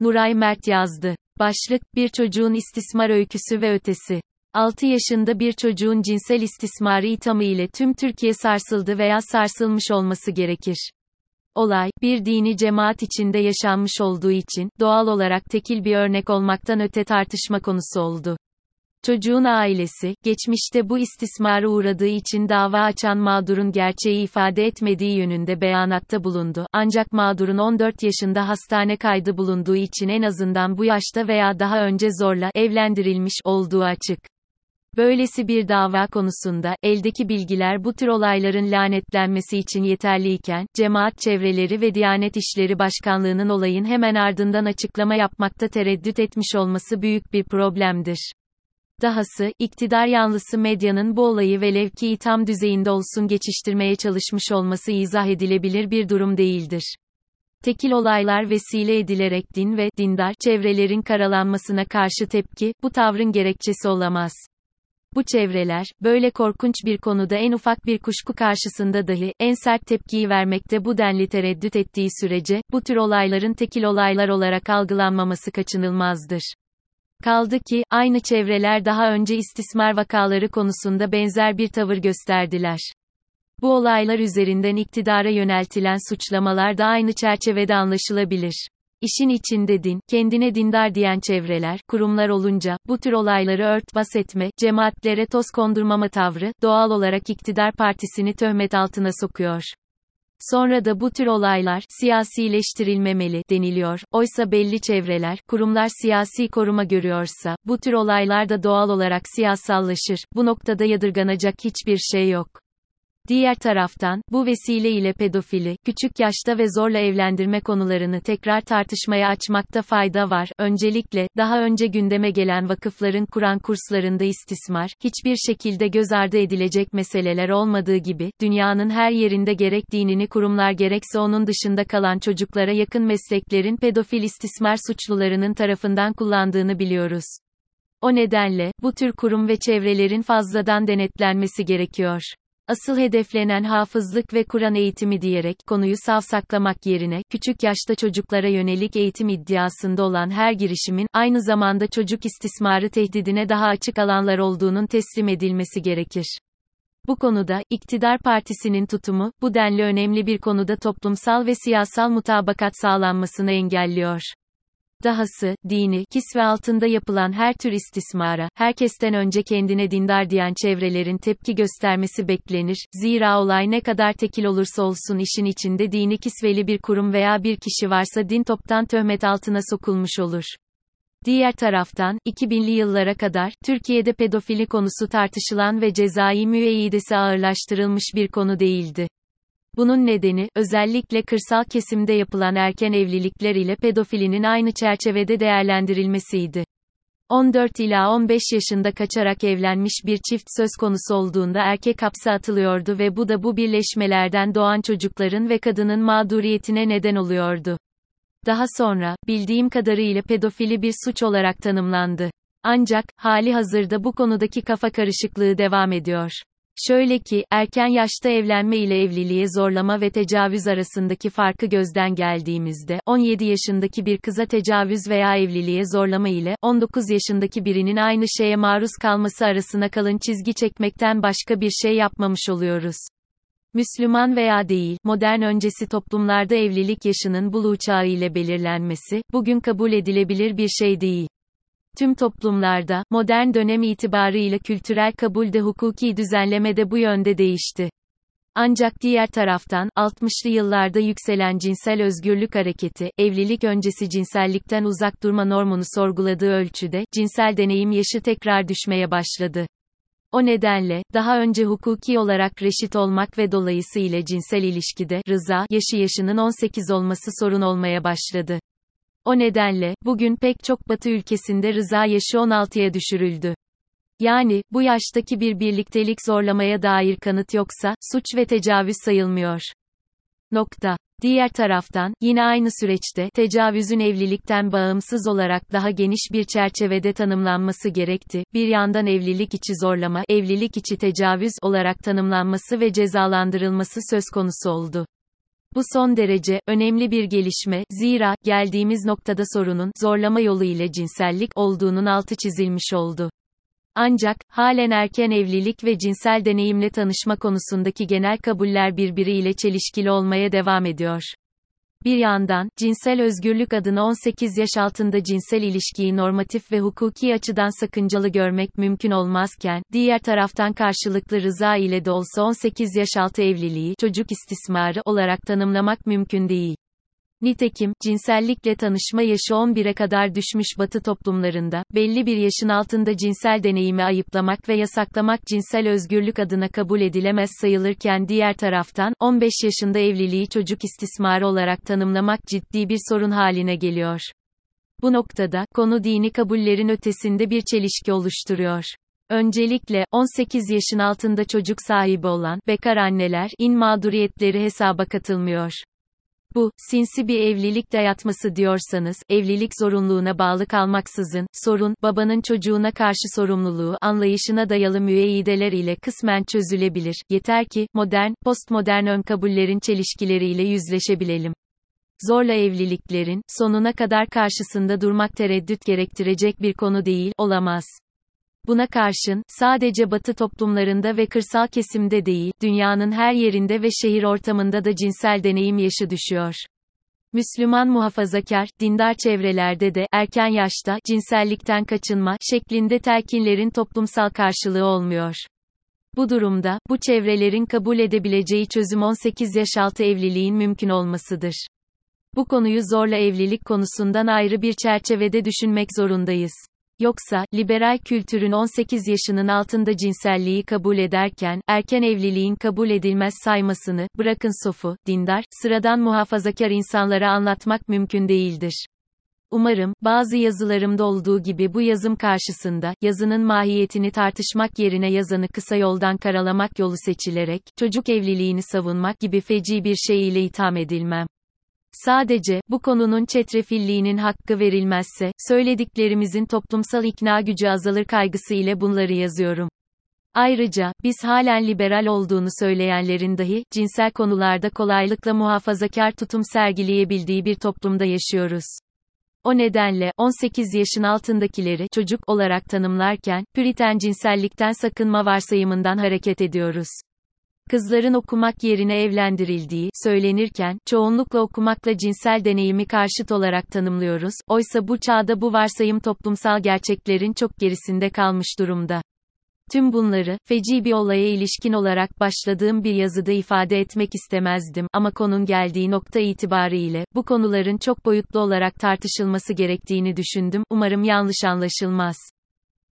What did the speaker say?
Nuray Mert yazdı. Başlık, bir çocuğun istismar öyküsü ve ötesi. 6 yaşında bir çocuğun cinsel istismarı ithamı ile tüm Türkiye sarsıldı veya sarsılmış olması gerekir. Olay, bir dini cemaat içinde yaşanmış olduğu için, doğal olarak tekil bir örnek olmaktan öte tartışma konusu oldu. Çocuğun ailesi, geçmişte bu istismara uğradığı için dava açan mağdurun gerçeği ifade etmediği yönünde beyanatta bulundu. Ancak mağdurun 14 yaşında hastane kaydı bulunduğu için en azından bu yaşta veya daha önce zorla evlendirilmiş olduğu açık. Böylesi bir dava konusunda, eldeki bilgiler bu tür olayların lanetlenmesi için yeterliyken, cemaat çevreleri ve Diyanet İşleri Başkanlığı'nın olayın hemen ardından açıklama yapmakta tereddüt etmiş olması büyük bir problemdir. Dahası, iktidar yanlısı medyanın bu olayı velev ki itham düzeyinde olsun geçiştirmeye çalışmış olması izah edilebilir bir durum değildir. Tekil olaylar vesile edilerek din ve dindar çevrelerin karalanmasına karşı tepki, bu tavrın gerekçesi olamaz. Bu çevreler, böyle korkunç bir konuda en ufak bir kuşku karşısında dahi, en sert tepkiyi vermekte bu denli tereddüt ettiği sürece, bu tür olayların tekil olaylar olarak algılanmaması kaçınılmazdır. Kaldı ki, aynı çevreler daha önce istismar vakaları konusunda benzer bir tavır gösterdiler. Bu olaylar üzerinden iktidara yöneltilen suçlamalar da aynı çerçevede anlaşılabilir. İşin içinde din, kendine dindar diyen çevreler, kurumlar olunca, bu tür olayları örtbas etme, cemaatlere toz kondurmama tavrı, doğal olarak iktidar partisini töhmet altına sokuyor. Sonra da bu tür olaylar siyasileştirilmemeli deniliyor. Oysa belli çevreler, kurumlar siyasi koruma görüyorsa bu tür olaylar da doğal olarak siyasallaşır. Bu noktada yadırganacak hiçbir şey yok. Diğer taraftan, bu vesile ile pedofili, küçük yaşta ve zorla evlendirme konularını tekrar tartışmaya açmakta fayda var. Öncelikle, daha önce gündeme gelen vakıfların Kur'an kurslarında istismar, hiçbir şekilde göz ardı edilecek meseleler olmadığı gibi, dünyanın her yerinde gerek dinini kurumlar gerekse onun dışında kalan çocuklara yakın mesleklerin pedofil istismar suçlularının tarafından kullandığını biliyoruz. O nedenle, bu tür kurum ve çevrelerin fazladan denetlenmesi gerekiyor. Asıl hedeflenen hafızlık ve Kur'an eğitimi diyerek konuyu savsaklamak yerine küçük yaşta çocuklara yönelik eğitim iddiasında olan her girişimin aynı zamanda çocuk istismarı tehdidine daha açık alanlar olduğunun teslim edilmesi gerekir. Bu konuda, iktidar partisinin tutumu, bu denli önemli bir konuda toplumsal ve siyasal mutabakat sağlanmasını engelliyor. Dahası, dini, kisve altında yapılan her tür istismara, herkesten önce kendine dindar diyen çevrelerin tepki göstermesi beklenir, zira olay ne kadar tekil olursa olsun işin içinde dini kisveli bir kurum veya bir kişi varsa din toptan töhmet altına sokulmuş olur. Diğer taraftan, 2000'li yıllara kadar, Türkiye'de pedofili konusu tartışılan ve cezai müeyyidesi ağırlaştırılmış bir konu değildi. Bunun nedeni, özellikle kırsal kesimde yapılan erken evlilikler ile pedofilinin aynı çerçevede değerlendirilmesiydi. 14 ila 15 yaşında kaçarak evlenmiş bir çift söz konusu olduğunda erkek hapse atılıyordu ve bu da bu birleşmelerden doğan çocukların ve kadının mağduriyetine neden oluyordu. Daha sonra, bildiğim kadarıyla pedofili bir suç olarak tanımlandı. Ancak, hali hazırda bu konudaki kafa karışıklığı devam ediyor. Şöyle ki, erken yaşta evlenme ile evliliğe zorlama ve tecavüz arasındaki farkı gözden geldiğimizde, 17 yaşındaki bir kıza tecavüz veya evliliğe zorlama ile, 19 yaşındaki birinin aynı şeye maruz kalması arasına kalın çizgi çekmekten başka bir şey yapmamış oluyoruz. Müslüman veya değil, modern öncesi toplumlarda evlilik yaşının buluğ çağı ile belirlenmesi, bugün kabul edilebilir bir şey değil. Tüm toplumlarda, modern dönem itibarıyla kültürel kabulde hukuki düzenleme de bu yönde değişti. Ancak diğer taraftan, 60'lı yıllarda yükselen cinsel özgürlük hareketi, evlilik öncesi cinsellikten uzak durma normunu sorguladığı ölçüde, cinsel deneyim yaşı tekrar düşmeye başladı. O nedenle, daha önce hukuki olarak reşit olmak ve dolayısıyla cinsel ilişkide, rıza, yaşı yaşının 18 olması sorun olmaya başladı. O nedenle, bugün pek çok batı ülkesinde rıza yaşı 16'ya düşürüldü. Yani, bu yaştaki bir birliktelik zorlamaya dair kanıt yoksa, suç ve tecavüz sayılmıyor. Nokta. Diğer taraftan, yine aynı süreçte, tecavüzün evlilikten bağımsız olarak daha geniş bir çerçevede tanımlanması gerekti. Bir yandan evlilik içi zorlama, evlilik içi tecavüz olarak tanımlanması ve cezalandırılması söz konusu oldu. Bu son derece önemli bir gelişme, zira geldiğimiz noktada sorunun zorlama yolu ile cinsellik olduğunun altı çizilmiş oldu. Ancak, halen erken evlilik ve cinsel deneyimle tanışma konusundaki genel kabuller birbiriyle çelişkili olmaya devam ediyor. Bir yandan, cinsel özgürlük adına 18 yaş altında cinsel ilişkiyi normatif ve hukuki açıdan sakıncalı görmek mümkün olmazken, diğer taraftan karşılıklı rıza ile de olsa 18 yaş altı evliliği, çocuk istismarı olarak tanımlamak mümkün değil. Nitekim, cinsellikle tanışma yaşı 11'e kadar düşmüş batı toplumlarında, belli bir yaşın altında cinsel deneyimi ayıplamak ve yasaklamak cinsel özgürlük adına kabul edilemez sayılırken diğer taraftan, 15 yaşında evliliği çocuk istismarı olarak tanımlamak ciddi bir sorun haline geliyor. Bu noktada, konu dini kabullerin ötesinde bir çelişki oluşturuyor. Öncelikle, 18 yaşın altında çocuk sahibi olan, bekar anneler, in mağduriyetleri hesaba katılmıyor. Bu, sinsi bir evlilik dayatması diyorsanız, evlilik zorunluluğuna bağlı kalmaksızın, sorun, babanın çocuğuna karşı sorumluluğu anlayışına dayalı müeyyideler ile kısmen çözülebilir, yeter ki, modern, postmodern önkabullerin çelişkileriyle yüzleşebilelim. Zorla evliliklerin, sonuna kadar karşısında durmak tereddüt gerektirecek bir konu değil, olamaz. Buna karşın, sadece batı toplumlarında ve kırsal kesimde değil, dünyanın her yerinde ve şehir ortamında da cinsel deneyim yaşı düşüyor. Müslüman muhafazakar, dindar çevrelerde de, erken yaşta, cinsellikten kaçınma, şeklinde telkinlerin toplumsal karşılığı olmuyor. Bu durumda, bu çevrelerin kabul edebileceği çözüm 18 yaş altı evliliğin mümkün olmasıdır. Bu konuyu zorla evlilik konusundan ayrı bir çerçevede düşünmek zorundayız. Yoksa, liberal kültürün 18 yaşının altında cinselliği kabul ederken, erken evliliğin kabul edilmez saymasını, bırakın sofu, dindar, sıradan muhafazakar insanlara anlatmak mümkün değildir. Umarım, bazı yazılarımda olduğu gibi bu yazım karşısında, yazının mahiyetini tartışmak yerine yazanı kısa yoldan karalamak yolu seçilerek, çocuk evliliğini savunmak gibi feci bir şey ile itham edilmem. Sadece, bu konunun çetrefilliğinin hakkı verilmezse, söylediklerimizin toplumsal ikna gücü azalır kaygısı ile bunları yazıyorum. Ayrıca, biz halen liberal olduğunu söyleyenlerin dahi, cinsel konularda kolaylıkla muhafazakar tutum sergileyebildiği bir toplumda yaşıyoruz. O nedenle, 18 yaşın altındakileri, çocuk olarak tanımlarken, püriten cinsellikten sakınma varsayımından hareket ediyoruz. Kızların okumak yerine evlendirildiği söylenirken, çoğunlukla okumakla cinsel deneyimi karşıt olarak tanımlıyoruz, oysa bu çağda bu varsayım toplumsal gerçeklerin çok gerisinde kalmış durumda. Tüm bunları, feci bir olaya ilişkin olarak başladığım bir yazıda ifade etmek istemezdim ama konun geldiği nokta itibariyle, bu konuların çok boyutlu olarak tartışılması gerektiğini düşündüm, umarım yanlış anlaşılmaz.